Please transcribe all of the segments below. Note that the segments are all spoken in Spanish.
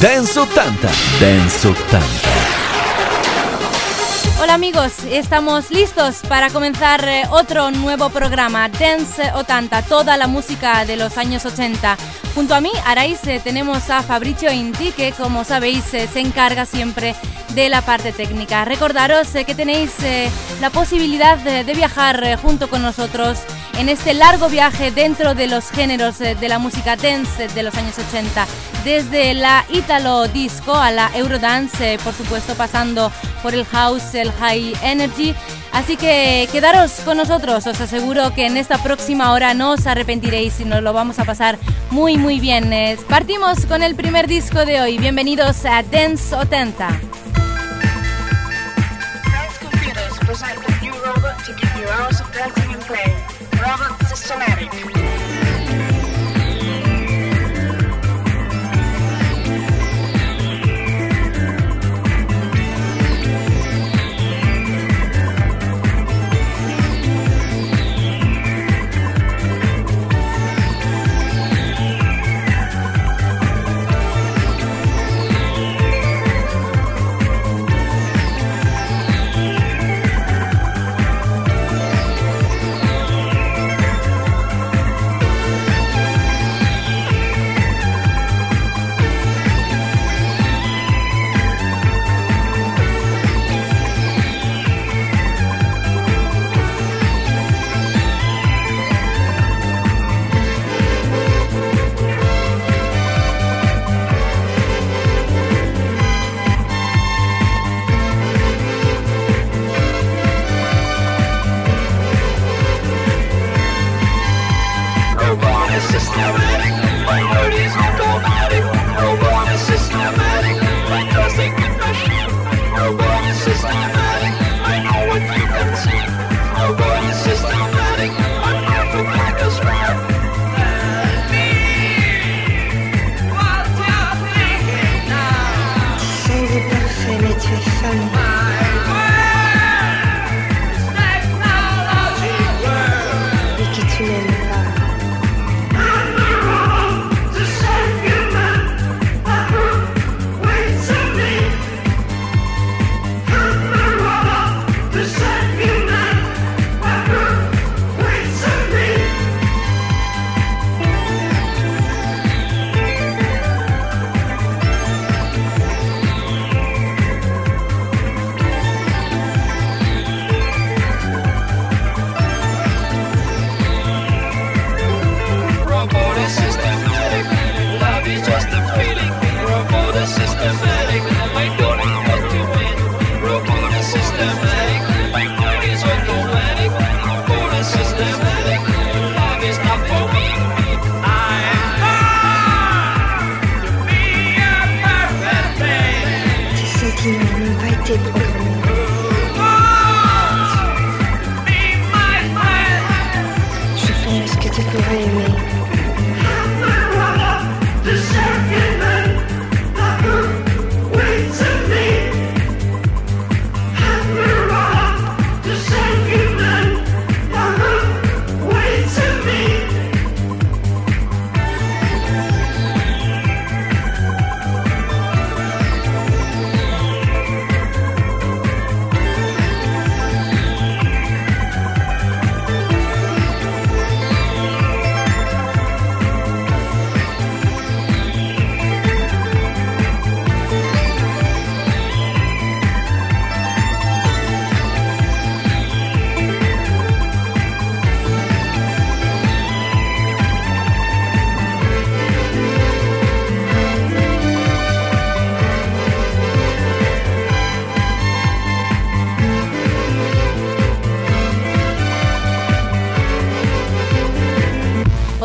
Dance 80. Dance 80. Hola amigos, estamos listos para comenzar eh, otro nuevo programa, Dance 80, toda la música de los años 80. Junto a mí, Araiz, eh, tenemos a Fabricio Inti, que como sabéis eh, se encarga siempre de la parte técnica. Recordaros que tenéis la posibilidad de viajar junto con nosotros en este largo viaje dentro de los géneros de la música dance de los años 80 desde la Italo Disco a la Eurodance, por supuesto pasando por el House, el High Energy. Así que quedaros con nosotros, os aseguro que en esta próxima hora no os arrepentiréis y nos lo vamos a pasar muy muy bien. Partimos con el primer disco de hoy, bienvenidos a Dance 80. rather systematic.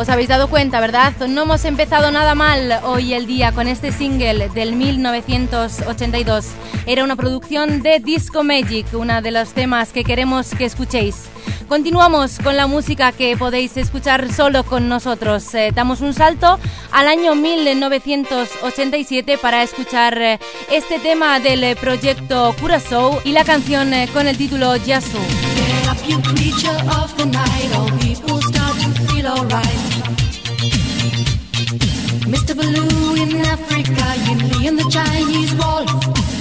Os habéis dado cuenta, ¿verdad? No hemos empezado nada mal hoy el día con este single del 1982. Era una producción de Disco Magic, uno de los temas que queremos que escuchéis. Continuamos con la música que podéis escuchar solo con nosotros. Eh, damos un salto al año 1987 para escuchar eh, este tema del proyecto Curaçao y la canción eh, con el título Yasu. Mr. Blue in Africa, you in the Chinese wall.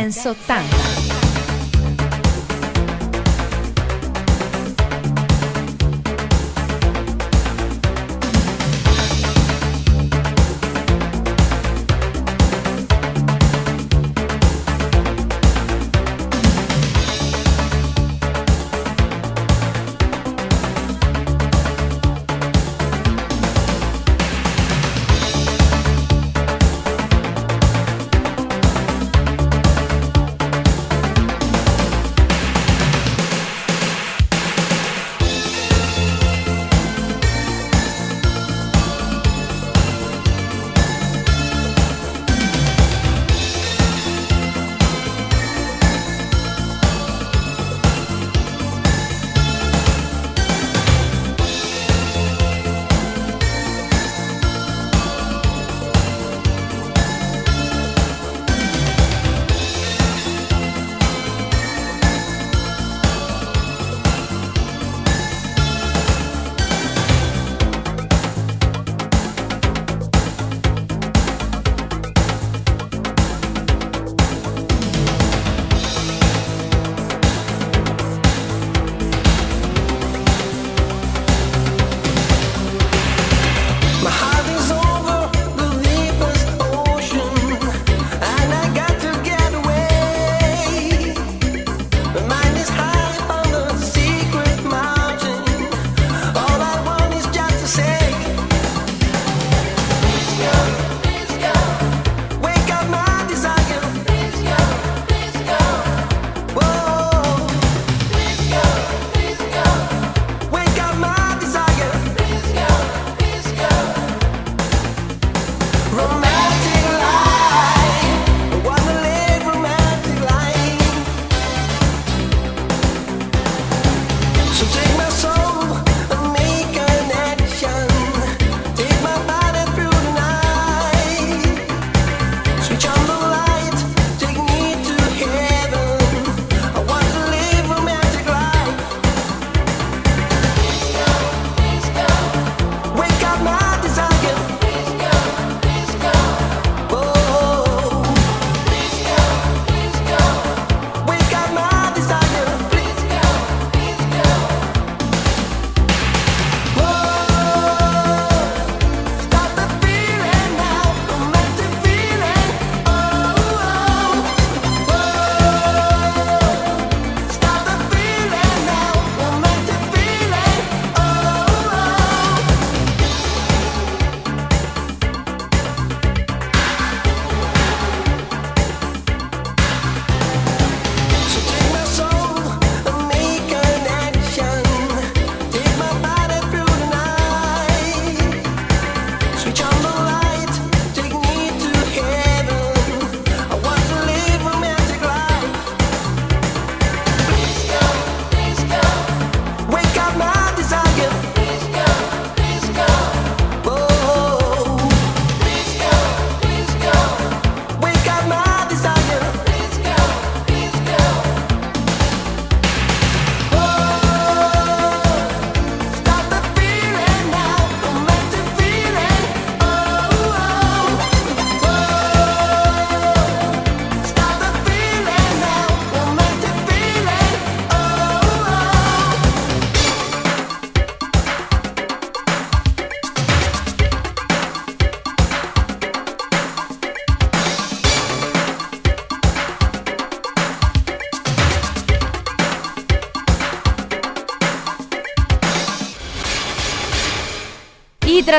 Renzo Tan.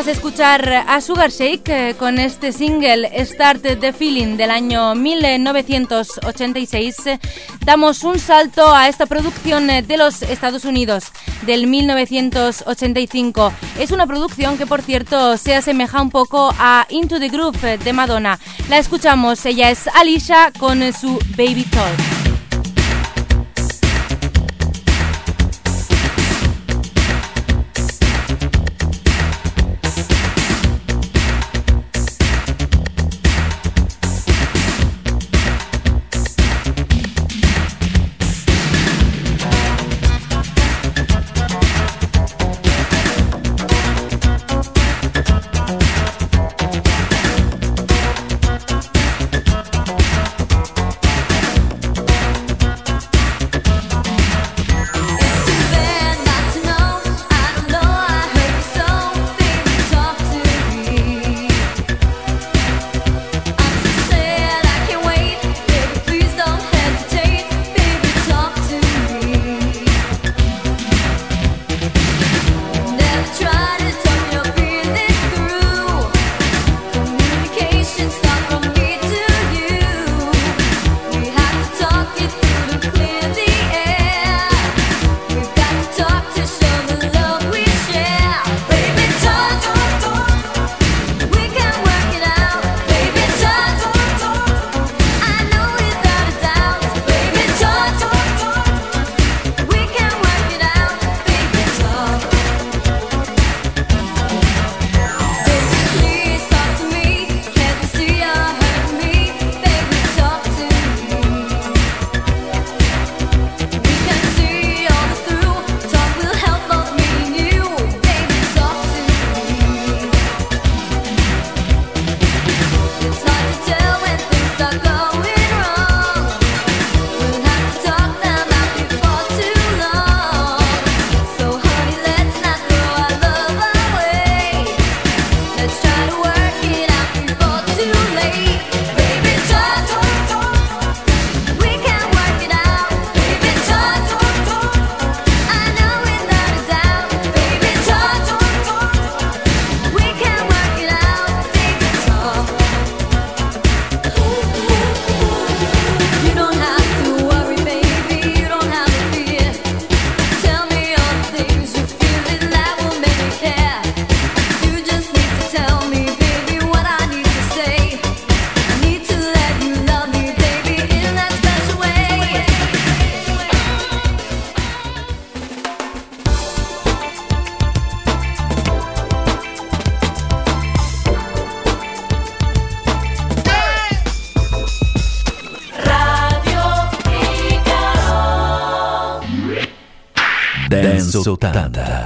Tras escuchar a Sugar Shake eh, con este single Start the Feeling del año 1986, damos un salto a esta producción eh, de los Estados Unidos del 1985. Es una producción que, por cierto, se asemeja un poco a Into the Groove de Madonna. La escuchamos, ella es Alicia con su Baby Talk.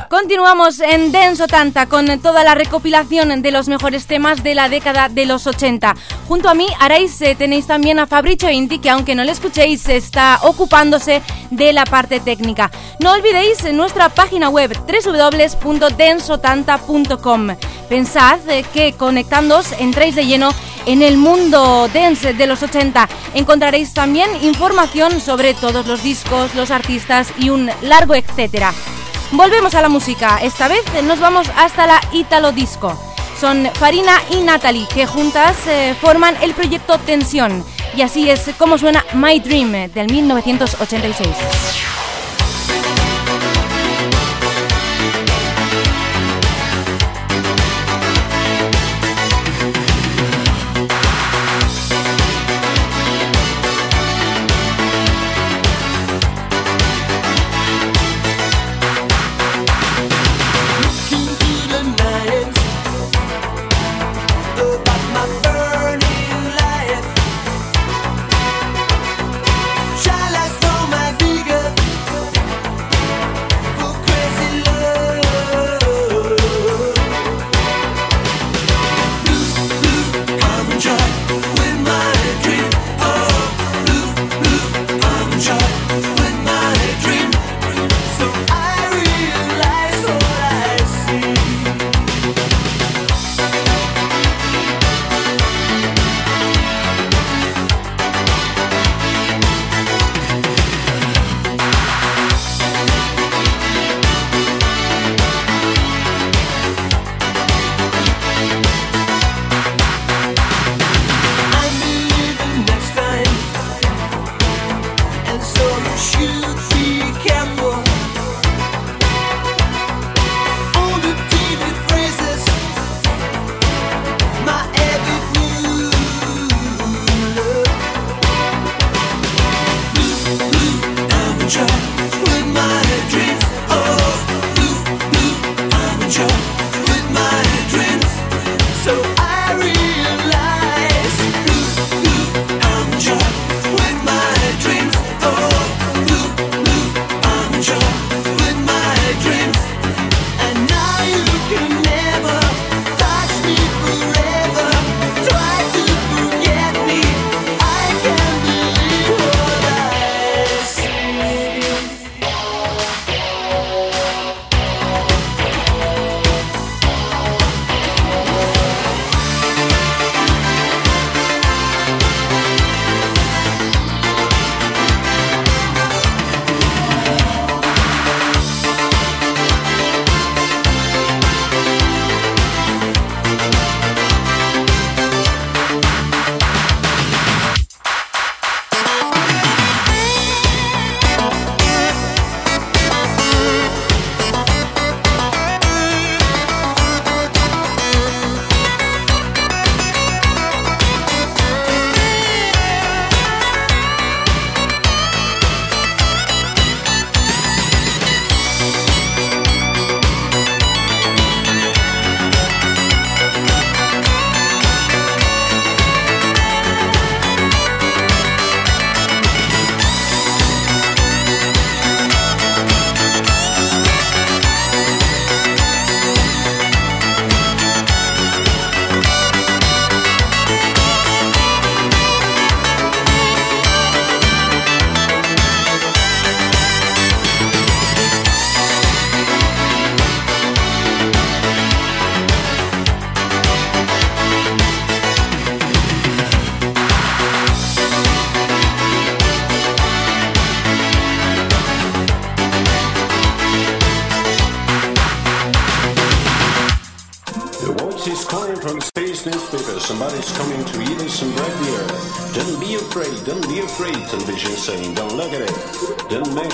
Continuamos en Denso Tanta con toda la recopilación de los mejores temas de la década de los 80. Junto a mí, Arais, eh, tenéis también a Fabricio Inti, que aunque no le escuchéis, está ocupándose de la parte técnica. No olvidéis nuestra página web www.densotanta.com. Pensad eh, que conectándoos entréis de lleno en el mundo dance de los 80. Encontraréis también información sobre todos los discos, los artistas y un largo etcétera. Volvemos a la música, esta vez nos vamos hasta la Italo Disco. Son Farina y Natalie que juntas eh, forman el proyecto Tensión y así es como suena My Dream del 1986.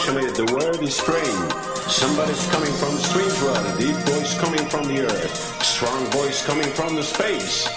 The word is praying. Somebody's coming from strange world, deep voice coming from the earth. Strong voice coming from the space.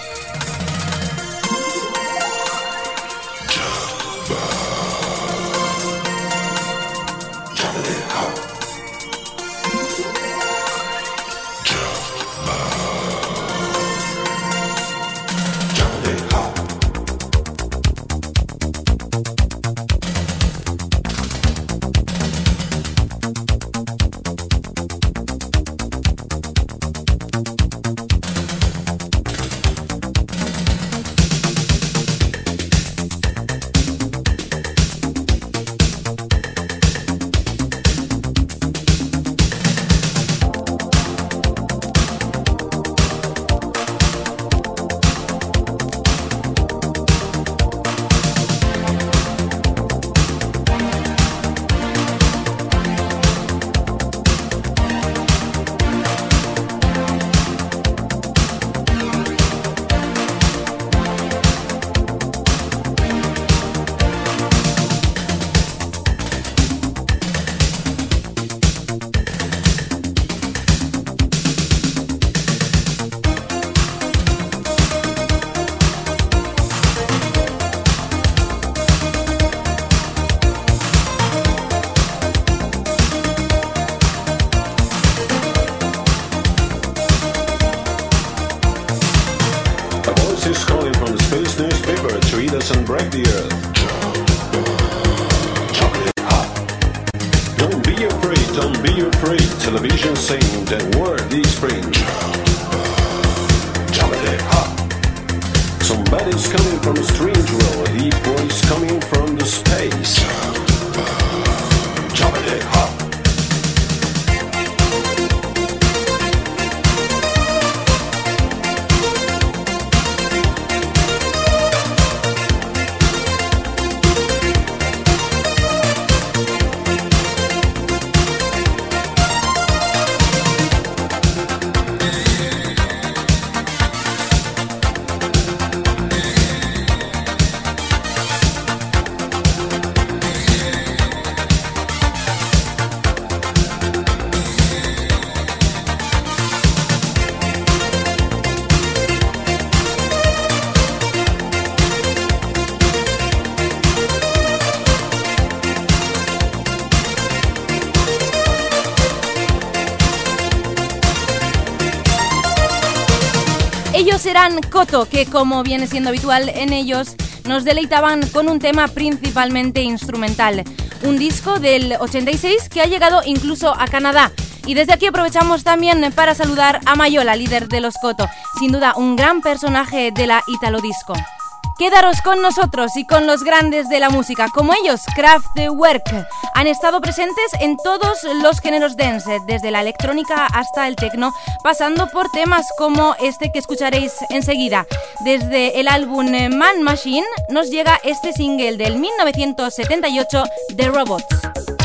serán Coto, que como viene siendo habitual en ellos, nos deleitaban con un tema principalmente instrumental. Un disco del 86 que ha llegado incluso a Canadá. Y desde aquí aprovechamos también para saludar a Mayola, líder de los Coto, sin duda un gran personaje de la Italo Disco. Quedaros con nosotros y con los grandes de la música, como ellos, Kraftwerk. Han estado presentes en todos los géneros dance, desde la electrónica hasta el techno, pasando por temas como este que escucharéis enseguida. Desde el álbum Man Machine nos llega este single del 1978, The Robots.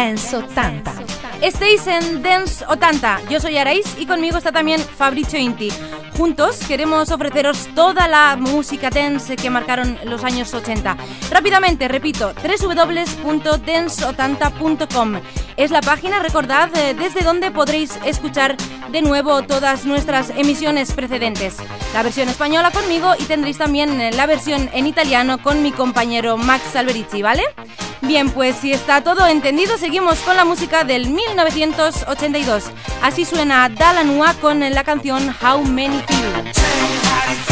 Dance 80. Estéis en Dance 80. Yo soy Araís y conmigo está también Fabricio Inti. Juntos queremos ofreceros toda la música dance que marcaron los años 80. Rápidamente, repito, www.dance80.com es la página, recordad, eh, desde donde podréis escuchar de nuevo todas nuestras emisiones precedentes. La versión española conmigo y tendréis también eh, la versión en italiano con mi compañero Max Alberici, ¿vale? Bien, pues si está todo entendido, seguimos con la música del 1982. Así suena Dalanua con la canción How Many Dance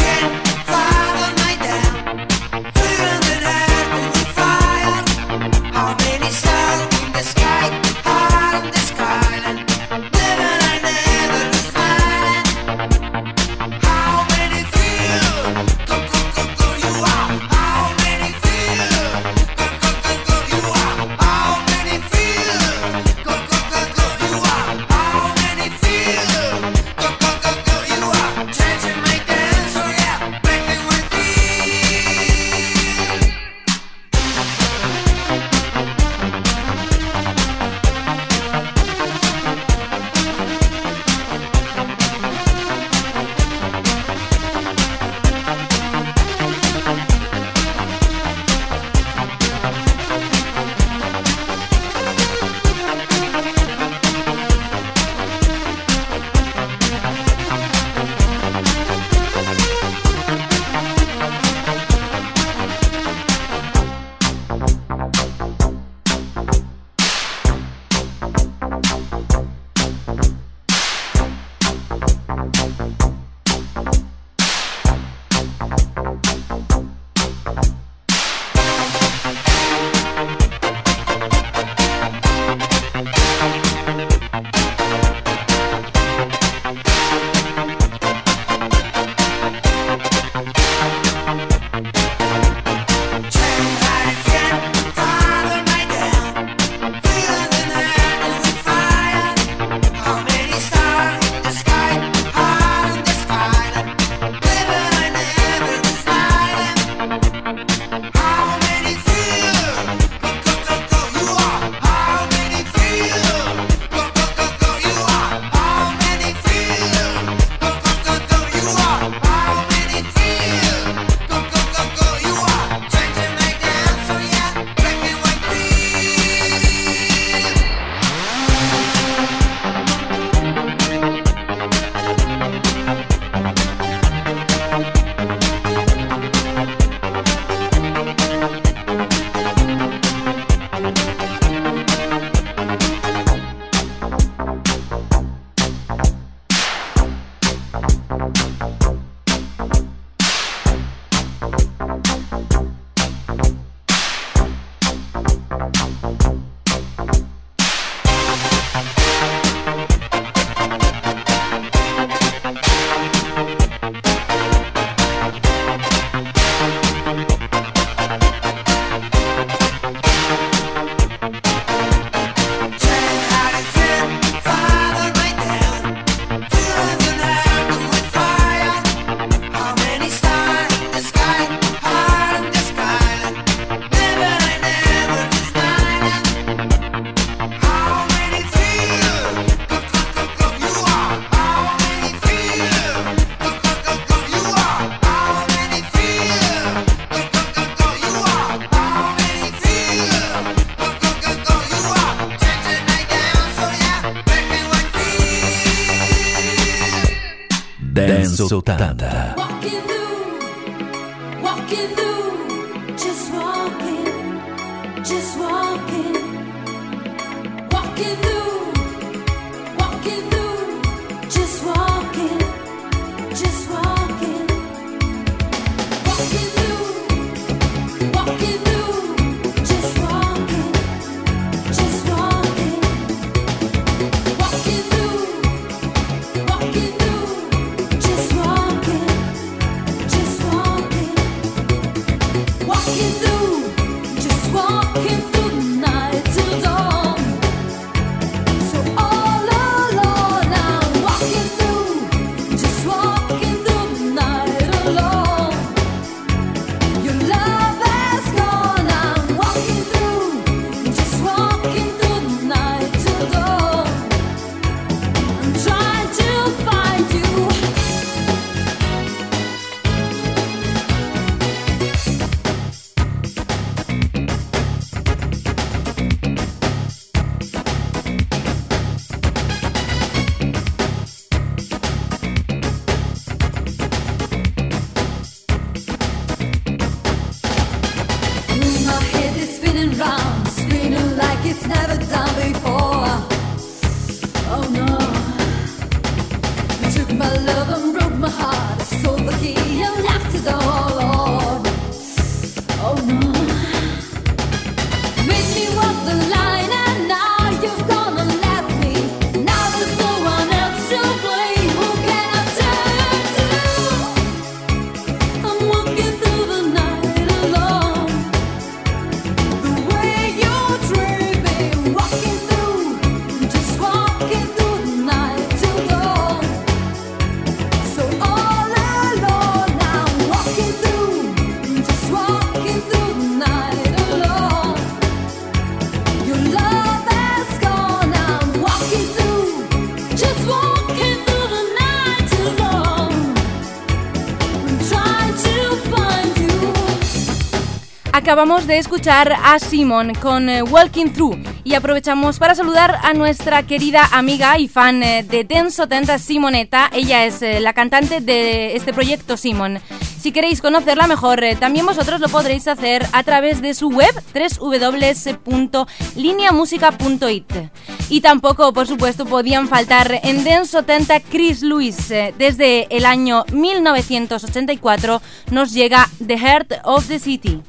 Acabamos de escuchar a Simon con eh, Walking Through y aprovechamos para saludar a nuestra querida amiga y fan eh, de Dance 70, Simoneta. Ella es eh, la cantante de este proyecto Simon. Si queréis conocerla mejor, también vosotros lo podréis hacer a través de su web www.lineamusica.it. Y tampoco, por supuesto, podían faltar en Dance 70 Chris Lewis. Desde el año 1984 nos llega The Heart of the City.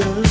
emotion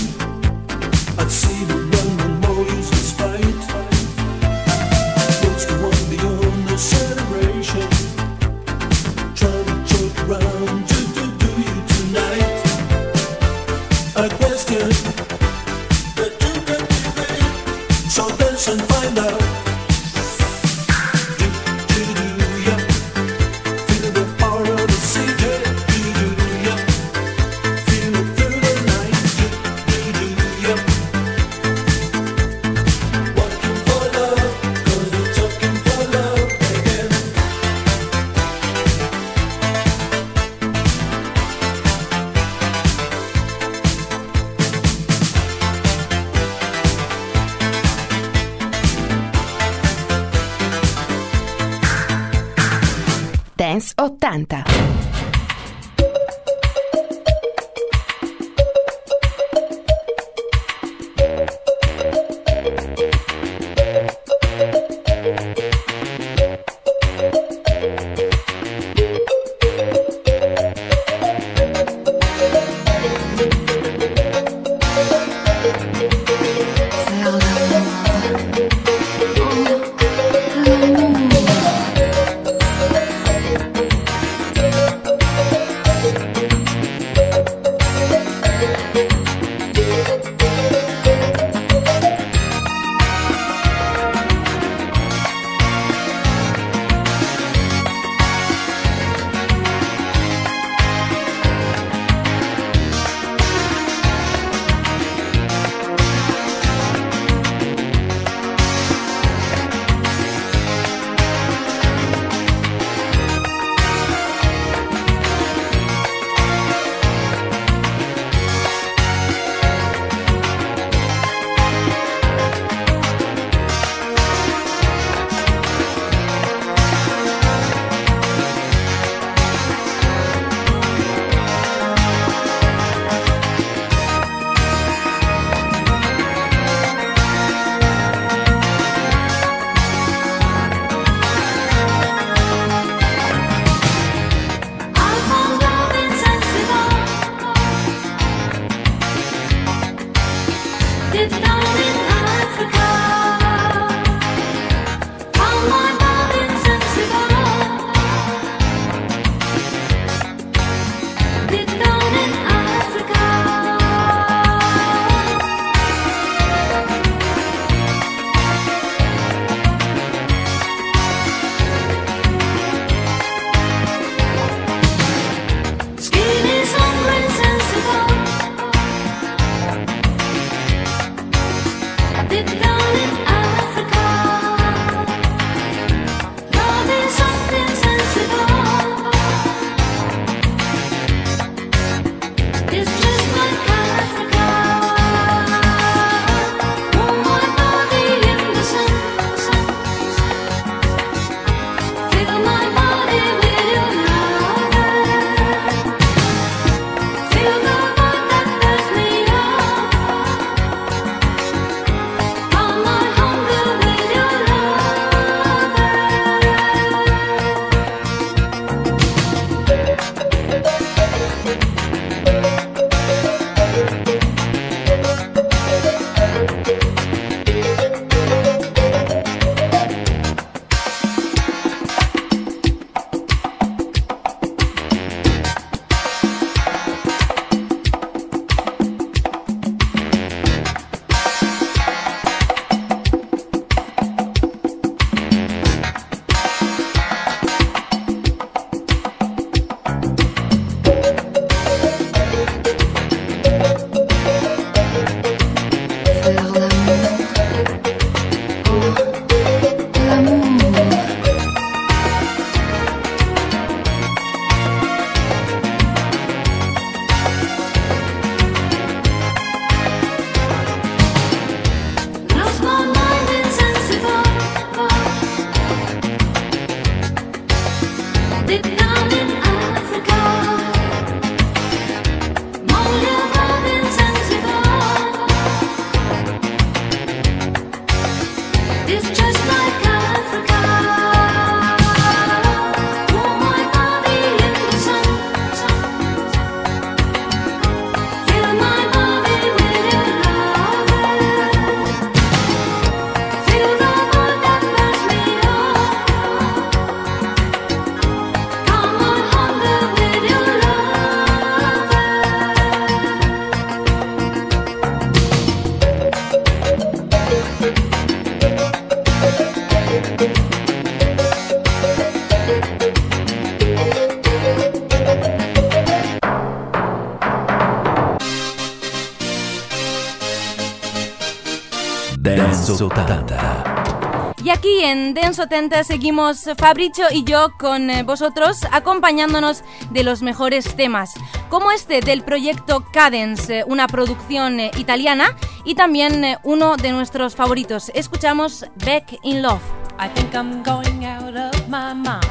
Dance 80. Y aquí en Dance 80 seguimos Fabricio y yo con eh, vosotros acompañándonos de los mejores temas, como este del proyecto Cadence, eh, una producción eh, italiana y también uno de nuestros favoritos. Escuchamos Back in Love. I think I'm going out of my mind.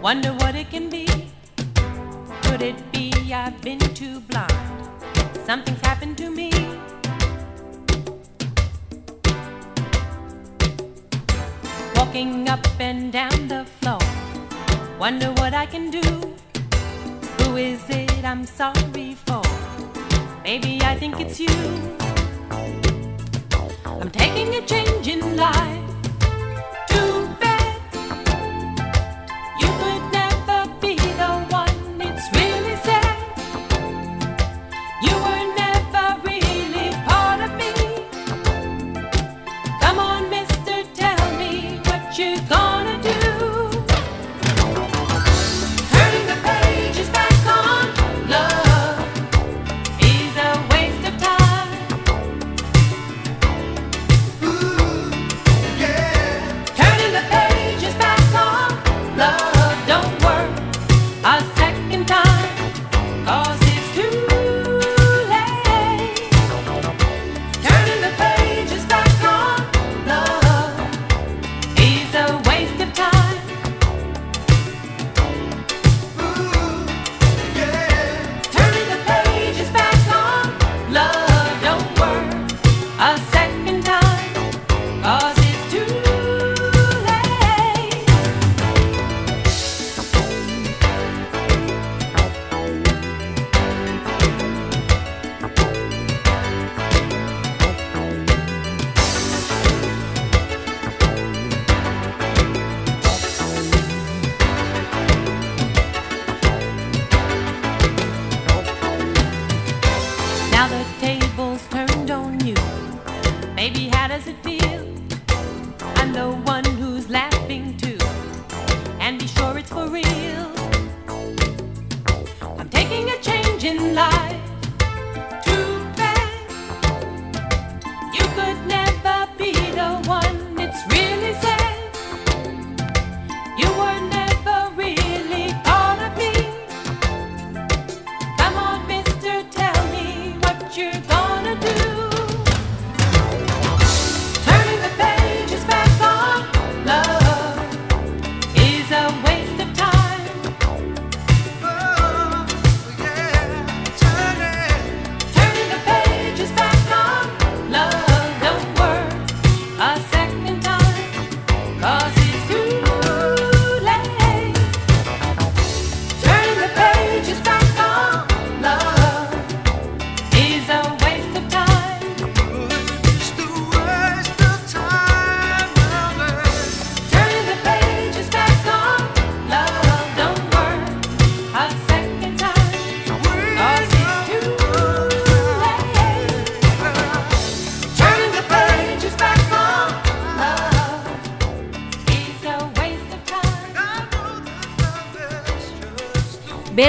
Wonder what it can be. Could it be I've been too blind? Something's happened to me. Walking up and down the floor. Wonder what I can do. Who is it I'm sorry for? Maybe I think it's you. I'm taking a change in life.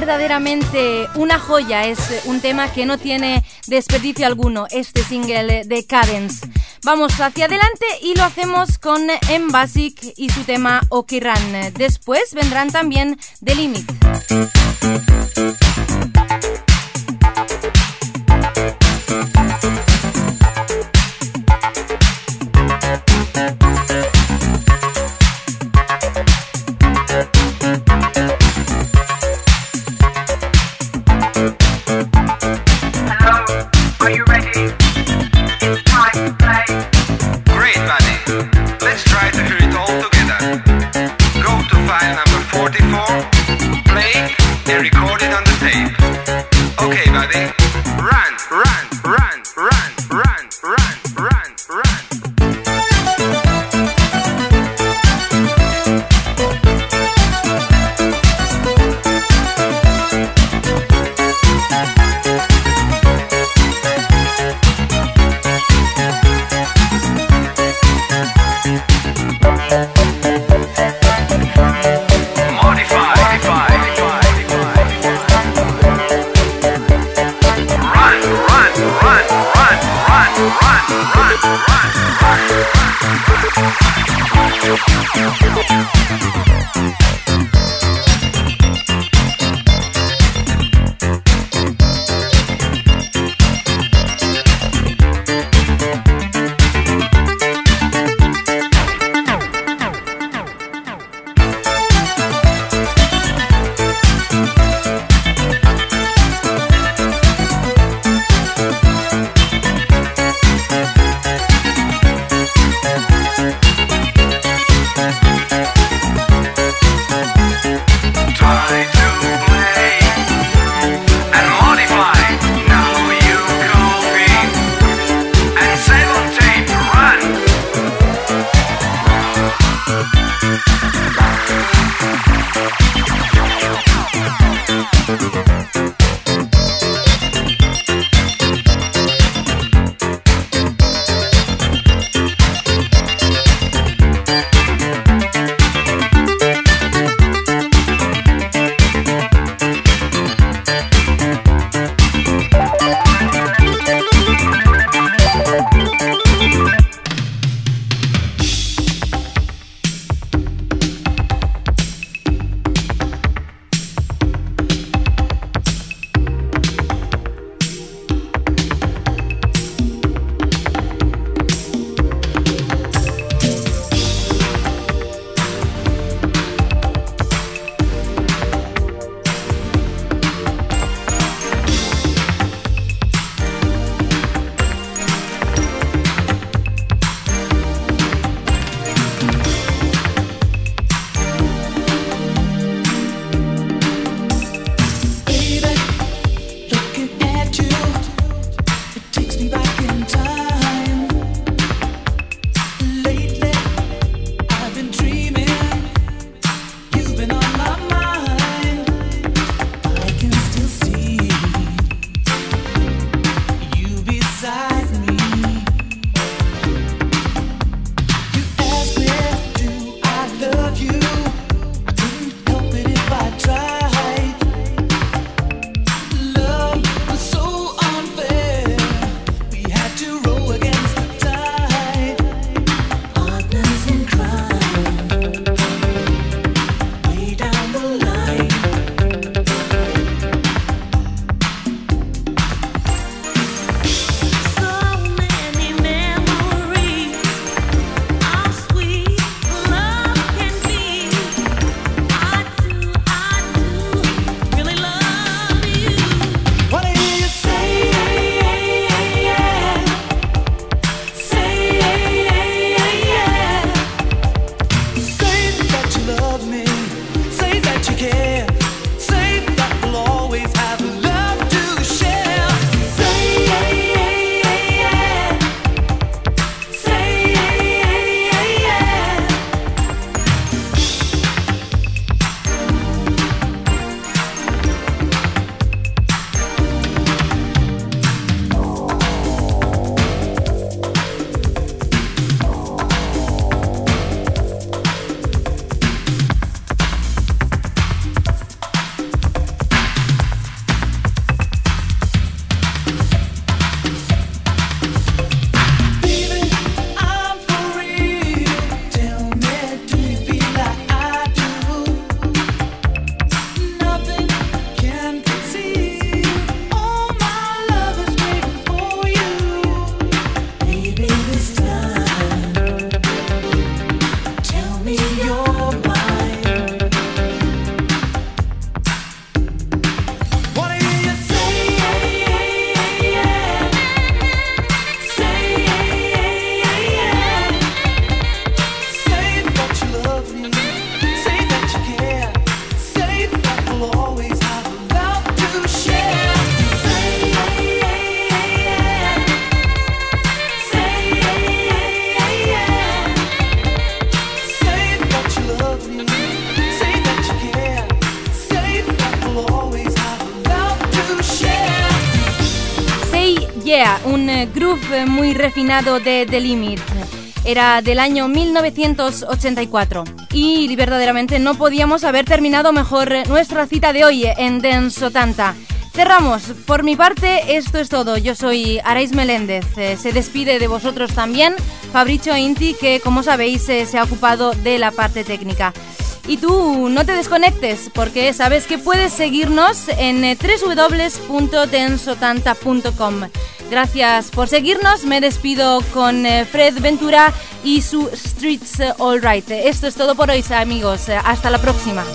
Verdaderamente una joya, es un tema que no tiene desperdicio alguno, este single de Cadence. Vamos hacia adelante y lo hacemos con M Basic y su tema Okiran. Después vendrán también The Limit. Muy refinado de The Limit. Era del año 1984 y verdaderamente no podíamos haber terminado mejor nuestra cita de hoy en Denso Tanta. Cerramos. Por mi parte, esto es todo. Yo soy Arais Meléndez. Eh, se despide de vosotros también Fabricio Inti, que como sabéis eh, se ha ocupado de la parte técnica. Y tú no te desconectes porque sabes que puedes seguirnos en eh, www.tensotanta.com. Gracias por seguirnos. Me despido con Fred Ventura y su Streets All Right. Esto es todo por hoy, amigos. Hasta la próxima.